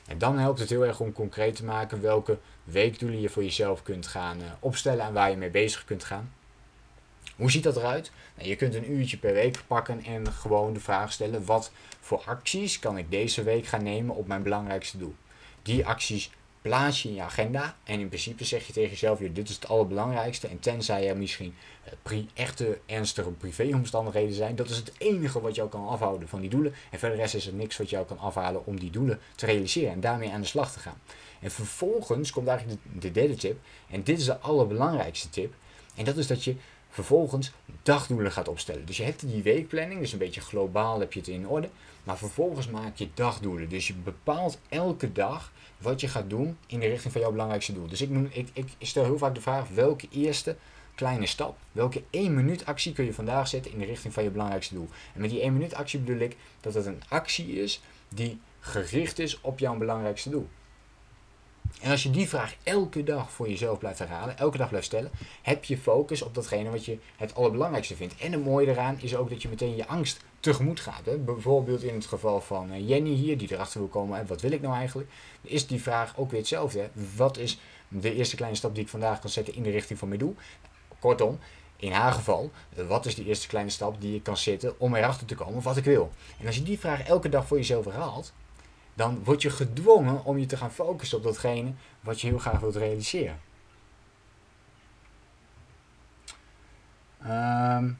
En dan helpt het heel erg om concreet te maken welke weekdoelen je voor jezelf kunt gaan uh, opstellen en waar je mee bezig kunt gaan. Hoe ziet dat eruit? Nou, je kunt een uurtje per week pakken en gewoon de vraag stellen: wat voor acties kan ik deze week gaan nemen op mijn belangrijkste doel? Die acties plaats je in je agenda en in principe zeg je tegen jezelf: dit is het allerbelangrijkste. En tenzij er misschien uh, echte ernstige privéomstandigheden zijn, dat is het enige wat jou kan afhouden van die doelen. En verder is er niks wat jou kan afhalen om die doelen te realiseren en daarmee aan de slag te gaan. En vervolgens komt eigenlijk de, de derde tip. En dit is de allerbelangrijkste tip. En dat is dat je vervolgens dagdoelen gaat opstellen. Dus je hebt die weekplanning, dus een beetje globaal heb je het in orde. Maar vervolgens maak je dagdoelen. Dus je bepaalt elke dag wat je gaat doen in de richting van jouw belangrijkste doel. Dus ik, ik, ik stel heel vaak de vraag: welke eerste kleine stap, welke 1 minuut actie kun je vandaag zetten in de richting van je belangrijkste doel? En met die 1 minuut actie bedoel ik dat het een actie is die gericht is op jouw belangrijkste doel. En als je die vraag elke dag voor jezelf blijft herhalen, elke dag blijft stellen, heb je focus op datgene wat je het allerbelangrijkste vindt. En het mooie eraan is ook dat je meteen je angst tegemoet gaat. Hè. Bijvoorbeeld in het geval van eh, Jenny hier, die erachter wil komen, wat wil ik nou eigenlijk? Is die vraag ook weer hetzelfde. Hè. Wat is de eerste kleine stap die ik vandaag kan zetten in de richting van mijn doel? Kortom, in haar geval, wat is de eerste kleine stap die je kan zetten om erachter te komen wat ik wil? En als je die vraag elke dag voor jezelf herhaalt, dan word je gedwongen om je te gaan focussen op datgene wat je heel graag wilt realiseren. Um,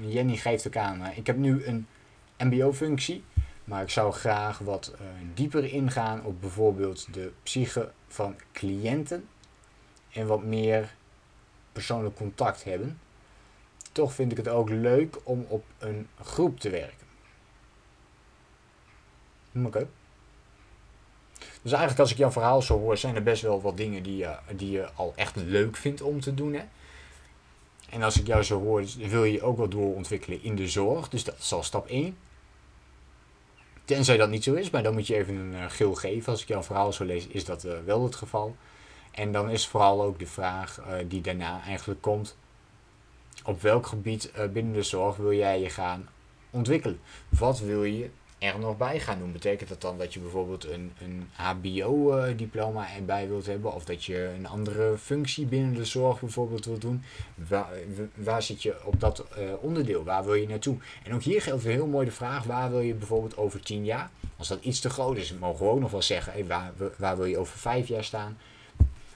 Jenny geeft ook aan, ik heb nu een MBO-functie, maar ik zou graag wat uh, dieper ingaan op bijvoorbeeld de psyche van cliënten en wat meer persoonlijk contact hebben. Toch vind ik het ook leuk om op een groep te werken. Oké. Dus eigenlijk als ik jouw verhaal zo hoor, zijn er best wel wat dingen die je, die je al echt leuk vindt om te doen. Hè? En als ik jou zo hoor, wil je ook wel doorontwikkelen in de zorg. Dus dat is al stap 1. Tenzij dat niet zo is, maar dan moet je even een uh, geel geven. Als ik jouw verhaal zo lees, is dat uh, wel het geval. En dan is vooral ook de vraag uh, die daarna eigenlijk komt. Op welk gebied binnen de zorg wil jij je gaan ontwikkelen. Wat wil je er nog bij gaan doen? Betekent dat dan dat je bijvoorbeeld een, een HBO-diploma erbij wilt hebben? Of dat je een andere functie binnen de zorg bijvoorbeeld wilt doen? Waar, zit je op dat uh, onderdeel? Waar wil je naartoe? En ook hier geldt weer heel mooi de vraag: waar wil je bijvoorbeeld over tien jaar? Als dat iets te groot is, mogen we ook nog wel zeggen: waar, waar wil je over vijf jaar staan?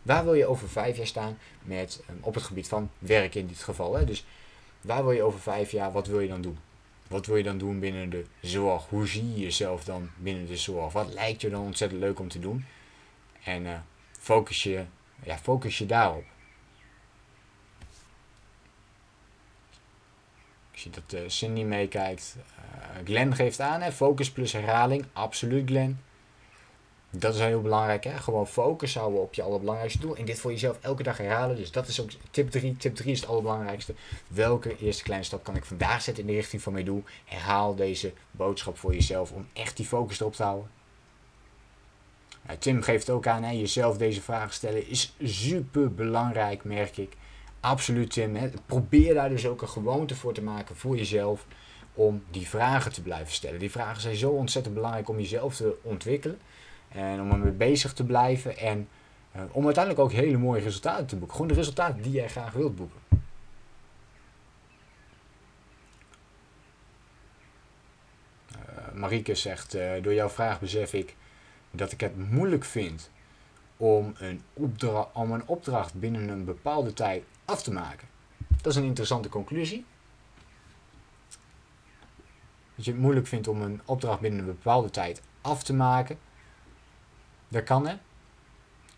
Waar wil je over vijf jaar staan met, um, op het gebied van werk in dit geval? Hè? Dus waar wil je over vijf jaar, wat wil je dan doen? Wat wil je dan doen binnen de zorg? Hoe zie je jezelf dan binnen de zorg? Wat lijkt je dan ontzettend leuk om te doen? En uh, focus, je, ja, focus je daarop. Ik zie dat uh, Cindy meekijkt. Uh, Glenn geeft aan, hè, focus plus herhaling. Absoluut, Glenn. Dat is heel belangrijk, hè? Gewoon focus houden op je allerbelangrijkste doel. En dit voor jezelf elke dag herhalen. Dus dat is ook tip 3. Tip 3 is het allerbelangrijkste. Welke eerste kleine stap kan ik vandaag zetten in de richting van mijn doel? Herhaal deze boodschap voor jezelf om echt die focus erop te houden. Tim geeft ook aan, hè, jezelf deze vragen stellen is super belangrijk, merk ik. Absoluut, Tim. Hè. Probeer daar dus ook een gewoonte voor te maken voor jezelf om die vragen te blijven stellen. Die vragen zijn zo ontzettend belangrijk om jezelf te ontwikkelen. En om ermee bezig te blijven. En uh, om uiteindelijk ook hele mooie resultaten te boeken. Gewoon de resultaten die jij graag wilt boeken. Uh, Marieke zegt, uh, door jouw vraag besef ik dat ik het moeilijk vind om een, opdracht, om een opdracht binnen een bepaalde tijd af te maken. Dat is een interessante conclusie. Dat je het moeilijk vindt om een opdracht binnen een bepaalde tijd af te maken. Dat kan hè.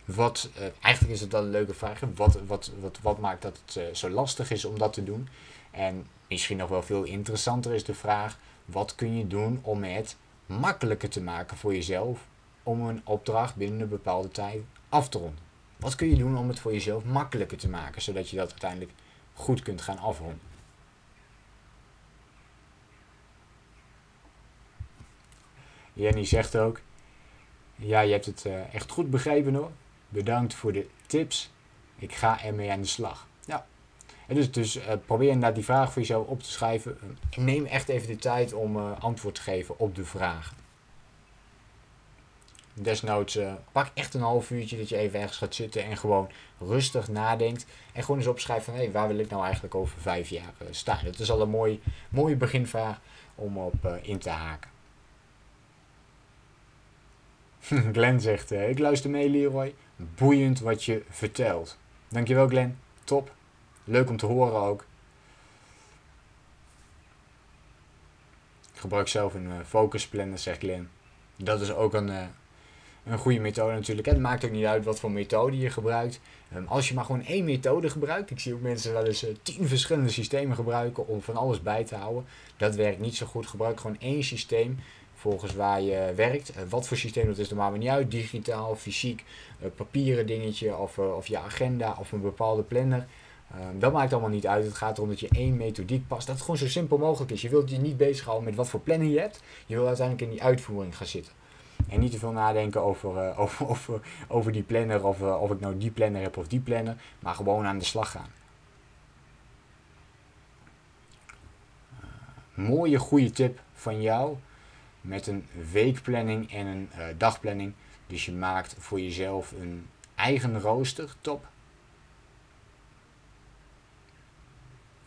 Wat, uh, eigenlijk is het wel een leuke vraag. Wat, wat, wat, wat maakt dat het uh, zo lastig is om dat te doen? En misschien nog wel veel interessanter is de vraag: wat kun je doen om het makkelijker te maken voor jezelf om een opdracht binnen een bepaalde tijd af te ronden? Wat kun je doen om het voor jezelf makkelijker te maken, zodat je dat uiteindelijk goed kunt gaan afronden? Jenny zegt ook: ja, je hebt het uh, echt goed begrepen hoor. Bedankt voor de tips. Ik ga ermee aan de slag. Ja. En dus dus uh, probeer inderdaad die vraag voor jezelf op te schrijven. En neem echt even de tijd om uh, antwoord te geven op de vragen. Desnoods pak echt een half uurtje dat je even ergens gaat zitten en gewoon rustig nadenkt. En gewoon eens opschrijven van hé, hey, waar wil ik nou eigenlijk over vijf jaar staan. Dat is al een mooie, mooie beginvraag om op in te haken. Glenn zegt, uh, ik luister mee Leroy. Boeiend wat je vertelt. Dankjewel Glenn. Top. Leuk om te horen ook. Ik gebruik zelf een uh, focus planner, zegt Glenn. Dat is ook een, uh, een goede methode natuurlijk. Het maakt ook niet uit wat voor methode je gebruikt. Um, als je maar gewoon één methode gebruikt. Ik zie ook mensen wel eens tien verschillende systemen gebruiken om van alles bij te houden. Dat werkt niet zo goed. Gebruik gewoon één systeem volgens waar je werkt. Uh, wat voor systeem dat is, maakt me niet uit. Digitaal, fysiek, uh, papieren dingetje of, uh, of je agenda of een bepaalde planner. Ehm, dat maakt allemaal niet uit. Het gaat erom dat je één methodiek past. Dat het gewoon zo simpel mogelijk is. Je wilt je niet bezighouden met wat voor planning je hebt. Je wil uiteindelijk in die uitvoering gaan zitten. En niet te veel nadenken over, over, over, over die planner of of ik nou die planner heb of die planner. Maar gewoon aan de slag gaan. mooie, goede tip van jou met een weekplanning en een uh, dagplanning. Dus je maakt voor jezelf een eigen rooster, top.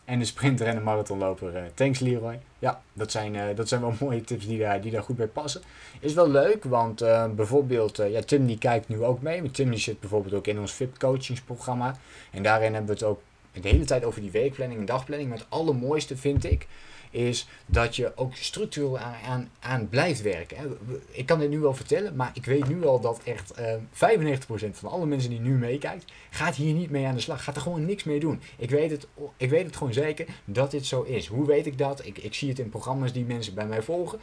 En de sprinter en de marathonloper. Uh, thanks Leroy. Ja, dat zijn, uh, dat zijn wel mooie tips die daar, die daar goed bij passen. Is wel leuk, want bijvoorbeeld, ja, Tim die kijkt nu ook mee. Tim die zit bijvoorbeeld ook in ons VIP coachingsprogramma. En daarin hebben we het ook de hele tijd over die weekplanning en dagplanning. Maar het allermooiste vind ik, is dat je ook structureel aan, aan, blijft werken. Ik kan dit nu wel vertellen, maar ik weet nu al dat echt uh, ehm, 95% van alle mensen die nu meekijkt, gaat hier niet mee aan de slag. Gaat er gewoon niks mee doen. Ik weet het, ik weet het gewoon zeker dat dit zo is. Hoe weet ik dat? Ik, ik zie het in programma's die mensen bij mij volgen. 95%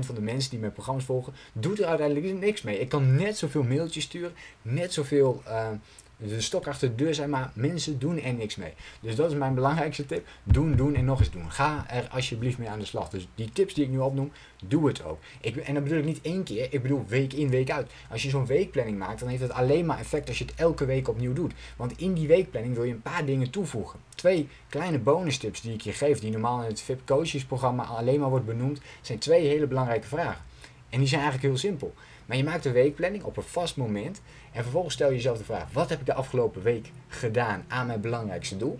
van de mensen die mijn programma's volgen, doet er uiteindelijk niks mee. Ik kan net zoveel mailtjes sturen, net zoveel... Uh, de stok achter de deur zijn, maar mensen doen er niks mee. Dus dat is mijn belangrijkste tip. Doen, doen en nog eens doen. Ga er alsjeblieft mee aan de slag. Dus die tips die ik nu opnoem, doe het ook. Ik, en dat bedoel ik niet één keer, ik bedoel week in, week uit. Als je zo'n weekplanning maakt, dan heeft het alleen maar effect als je het elke week opnieuw doet. Want in die weekplanning wil je een paar dingen toevoegen. Twee kleine bonus tips die ik je geef, die normaal in het VIP Coaches programma alleen maar wordt benoemd, zijn twee hele belangrijke vragen. En die zijn eigenlijk heel simpel. Maar je maakt een weekplanning op een vast moment. En vervolgens stel je jezelf de vraag: wat heb ik de afgelopen week gedaan aan mijn belangrijkste doel?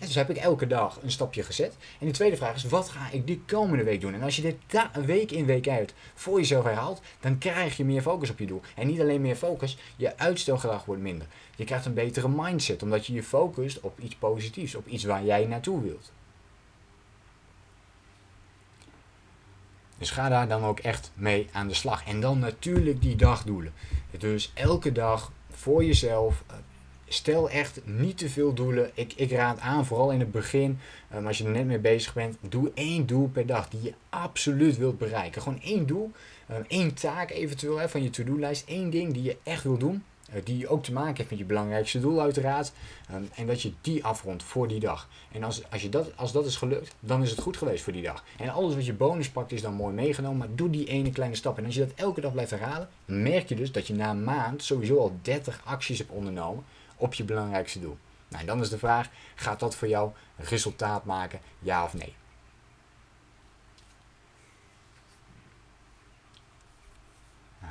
En dus heb ik elke dag een stapje gezet. En de tweede vraag is: wat ga ik die komende week doen? En als je dit week in, week uit voor jezelf herhaalt, dan krijg je meer focus op je doel. En niet alleen meer focus, je uitstelgedrag wordt minder. Je krijgt een betere mindset, omdat je je focust op iets positiefs, op iets waar jij naartoe wilt. Dus ga daar dan ook echt mee aan de slag. En dan natuurlijk die dagdoelen. Dus elke dag voor jezelf. Eh, stel echt niet te veel doelen. Ik, ik raad aan, vooral in het begin, um, als je er net mee bezig bent, doe één doel per dag die je absoluut wilt bereiken. Gewoon één doel, um, één taak eventueel hè, van je to-do-lijst, één ding die je echt wil doen. Eh, die ook te maken heeft met je belangrijkste doel uiteraard. Ehm, en dat je die afrondt voor die dag. En als, als, je dat, als dat is gelukt, dan is het goed geweest voor die dag. En alles wat je bonus pakt is dan mooi meegenomen. Maar doe die ene kleine stap. En als je dat elke dag blijft herhalen, merk je dus dat je na een maand sowieso al 30 acties hebt ondernomen op je belangrijkste doel. Nou, dan is de vraag, gaat dat voor jou resultaat maken, ja of nee?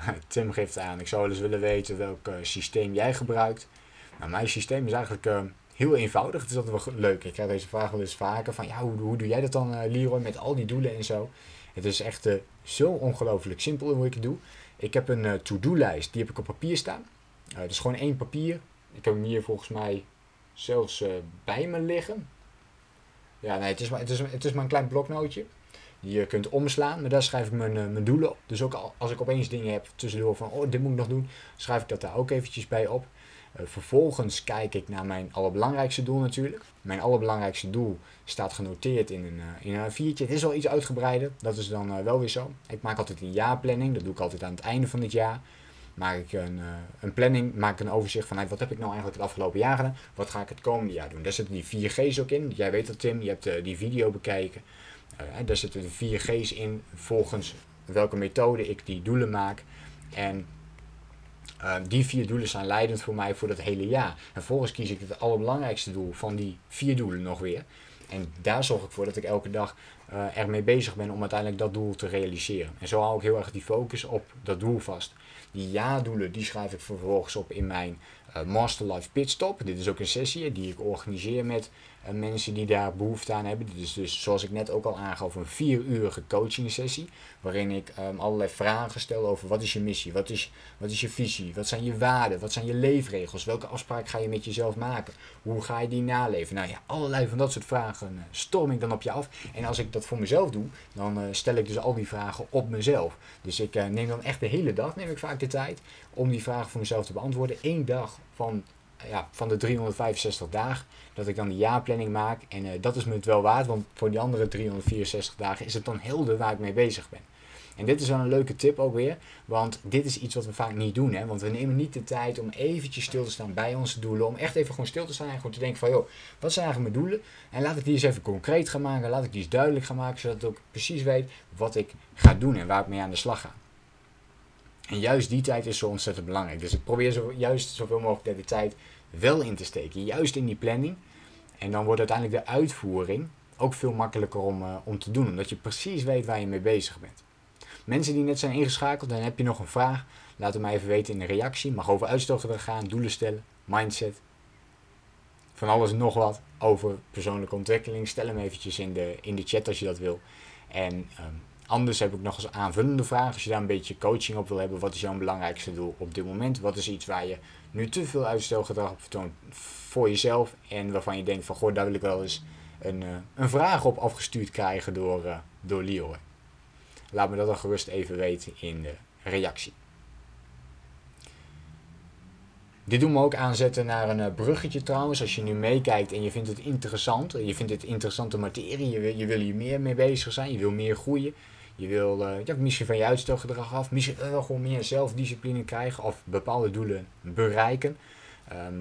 Tim geeft aan, ik zou wel eens willen weten welk uh, systeem jij gebruikt. Nou, mijn systeem is eigenlijk uh, heel eenvoudig. Het is altijd wel leuk. Ik krijg deze vraag wel eens vaker van, ja, hoe, hoe doe jij dat dan, uh, Leroy, met al die doelen en zo? Het is echt zo ongelooflijk simpel hoe ik het doe. Ik heb een to-do-lijst, die heb ik op papier staan. Het is gewoon één papier. Ik heb hem hier volgens mij zelfs bij me liggen. Ja, nee, het is maar, het is, het is maar een klein bloknootje je kunt omslaan. Maar daar schrijf ik mijn, eh, mijn doelen op. Dus ook als ik opeens dingen heb tussendoor van, oh, dit moet ik nog doen, schrijf ik dat daar ook eventjes bij op. Uh, vervolgens kijk ik naar mijn allerbelangrijkste doel natuurlijk. Mijn allerbelangrijkste doel staat genoteerd in een, uh, in een A4'tje. Het is wel iets uitgebreider, dat is dan wel weer zo. Ik maak altijd een jaarplanning, dat doe ik altijd aan het einde van het jaar. Maak ik een, een planning, maak ik een overzicht van wat heb ik nou eigenlijk het afgelopen jaar gedaan, wat ga ik het komende jaar doen. Daar zitten die 4 G's ook in. Jij weet dat Tim, je hebt die video bekijken. Uh, daar zitten vier G's in volgens welke methode ik die doelen maak. En uh, die vier doelen zijn leidend voor mij voor dat hele jaar. En vervolgens kies ik het allerbelangrijkste doel van die vier doelen nog weer. En daar zorg ik voor dat ik elke dag uh, ermee bezig ben om uiteindelijk dat doel te realiseren. En zo hou ik heel erg die focus op dat doel vast. Die ja-doelen die schrijf ik vervolgens op in mijn uh, Master Life Pitstop. Dit is ook een sessie die ik organiseer met mensen die daar behoefte aan hebben. Is dus, zoals ik net ook al aangaf, een vier uurige coaching sessie. Waarin ik um, allerlei vragen stel over wat is je missie, wat is, wat is je visie, wat zijn je waarden, wat zijn je leefregels, welke afspraak ga je met jezelf maken, hoe ga je die naleven. Nou ja, allerlei van dat soort vragen uh, storm ik dan op je af. En als ik dat voor mezelf doe, dan uh, stel ik dus al die vragen op mezelf. Dus ik neem dan echt de hele dag, neem ik vaak de tijd, om die vragen voor mezelf te beantwoorden. Eén dag van ja, van de 365 dagen, dat ik dan de jaarplanning maak. En uh, dat is me het wel waard, want voor die andere 364 dagen is het dan helder waar ik mee bezig ben. En dit is wel een leuke tip ook weer, want dit is iets wat we vaak niet doen. Hè? Want we nemen niet de tijd om eventjes stil te staan bij onze doelen. Om echt even gewoon stil te staan en gewoon te denken van, joh, wat zijn eigenlijk mijn doelen? En laat ik die eens even concreet gaan maken, laat ik die eens duidelijk gaan maken, zodat ik ook precies weet wat ik ga doen en waar ik mee aan de slag ga. En juist die tijd is zo ontzettend belangrijk. Dus ik probeer zo, juist zoveel mogelijk de tijd wel in te steken. Juist in die planning. En dan wordt uiteindelijk de uitvoering ook veel makkelijker om, uh, om te doen. Omdat je precies weet waar je mee bezig bent. Mensen die net zijn ingeschakeld, dan heb je nog een vraag. Laat het mij even weten in de reactie. Mag over uitstelgedrag gaan, doelen stellen, mindset. Van alles en nog wat over persoonlijke ontwikkeling. Stel hem eventjes in de, in de chat als je dat wil. En um, Anders heb ik nog eens aanvullende vragen. Als je daar een beetje coaching op wil hebben, wat is jouw belangrijkste doel op dit moment? Wat is iets waar je nu te veel uitstelgedrag op vertoont voor jezelf en waarvan je denkt van goh, daar wil ik wel eens een, uh, een vraag op afgestuurd krijgen door, uh, door Leroy. Laat me dat dan gerust even weten in de reactie. Dit doen we ook aanzetten naar een eh, bruggetje trouwens. Als je nu meekijkt en je vindt het interessant, je vindt het interessante materie, je wil, je wil hier meer mee bezig zijn, je wil meer groeien, je wil uh, ja, misschien van je uitstelgedrag af, misschien wel gewoon meer zelfdiscipline krijgen of bepaalde doelen bereiken.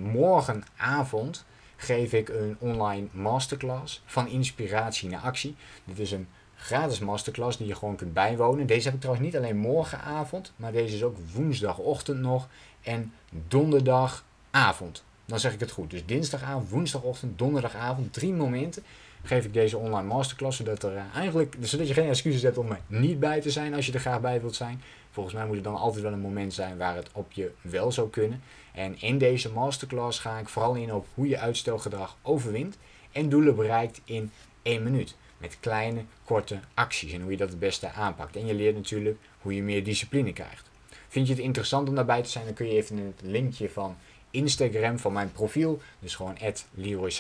morgenavond geef ik een online masterclass van inspiratie naar actie. Dit is een gratis masterclass die je gewoon kunt bijwonen. Deze heb ik trouwens niet alleen morgenavond, maar deze is ook woensdagochtend nog en donderdagavond. Dan zeg ik het goed. Dus dinsdagavond, woensdagochtend, donderdagavond, drie momenten geef ik deze online masterclass. Zodat, er, uh, eigenlijk, zodat je geen excuses hebt om er niet bij te zijn als je er graag bij wilt zijn. Volgens mij moet er dan altijd wel een moment zijn waar het op je wel zou kunnen. En in deze masterclass ga ik vooral in op hoe je uitstelgedrag overwint en doelen bereikt in één minuut. Met kleine, korte acties en hoe je dat het beste aanpakt. En je leert natuurlijk hoe je meer discipline krijgt. Vind je het interessant om daarbij te zijn, dan kun je even het linkje van Instagram van mijn profiel, dus gewoon Leroy.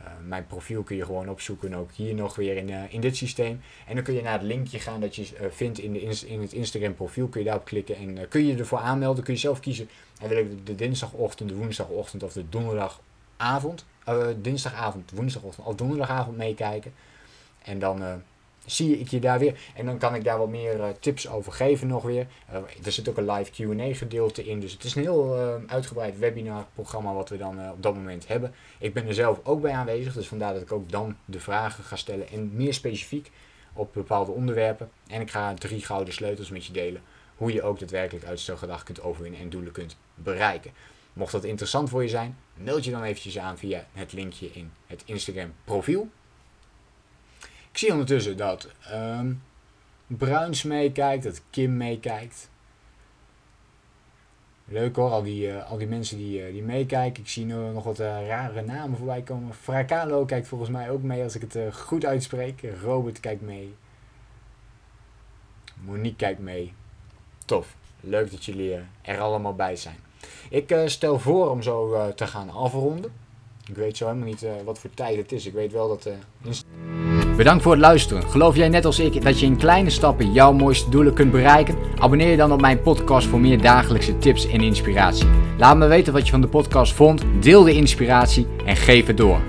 Uh, mijn profiel kun je gewoon opzoeken, ook hier nog weer in, uh, in dit systeem. En dan kun je naar het linkje gaan dat je uh, vindt in, de in het Instagram profiel. Kun je daarop klikken en kun je ervoor aanmelden. Kun je zelf kiezen, en wil ik de dinsdagochtend, de woensdagochtend of de donderdagavond. dinsdagavond, woensdagochtend of donderdagavond meekijken. En dan zie ik je daar weer. En dan kan ik daar wat meer uh, tips over geven nog weer. Uh, er zit ook een live Q&A gedeelte in. Dus het is een heel uh, uitgebreid webinarprogramma wat we dan op dat moment hebben. Ik ben er zelf ook bij aanwezig. Dus vandaar dat ik ook dan de vragen ga stellen. En meer specifiek op bepaalde onderwerpen. En ik ga drie gouden sleutels met je delen. Hoe je ook daadwerkelijk uitstelgedrag kunt overwinnen en doelen kunt bereiken. Mocht dat interessant voor je zijn, meld je dan eventjes aan via het linkje in het Instagram profiel. Ik zie ondertussen dat um, Bruins meekijkt, dat Kim meekijkt. Leuk hoor, al die, uh, al die mensen die, uh, die meekijken. Ik zie nu nog wat uh, rare namen voorbij komen. Fracalo kijkt volgens mij ook mee als ik het goed uitspreek. Robert kijkt mee. Monique kijkt mee. Tof. Leuk dat jullie er allemaal bij zijn. Ik stel voor om zo te gaan afronden. Ik weet zo helemaal niet wat voor tijd het is. Ik weet wel dat... Bedankt voor het luisteren. Geloof jij net als ik dat je in kleine stappen jouw mooiste doelen kunt bereiken? Abonneer je dan op mijn podcast voor meer dagelijkse tips en inspiratie. Laat me weten wat je van de podcast vond, deel de inspiratie en geef het door.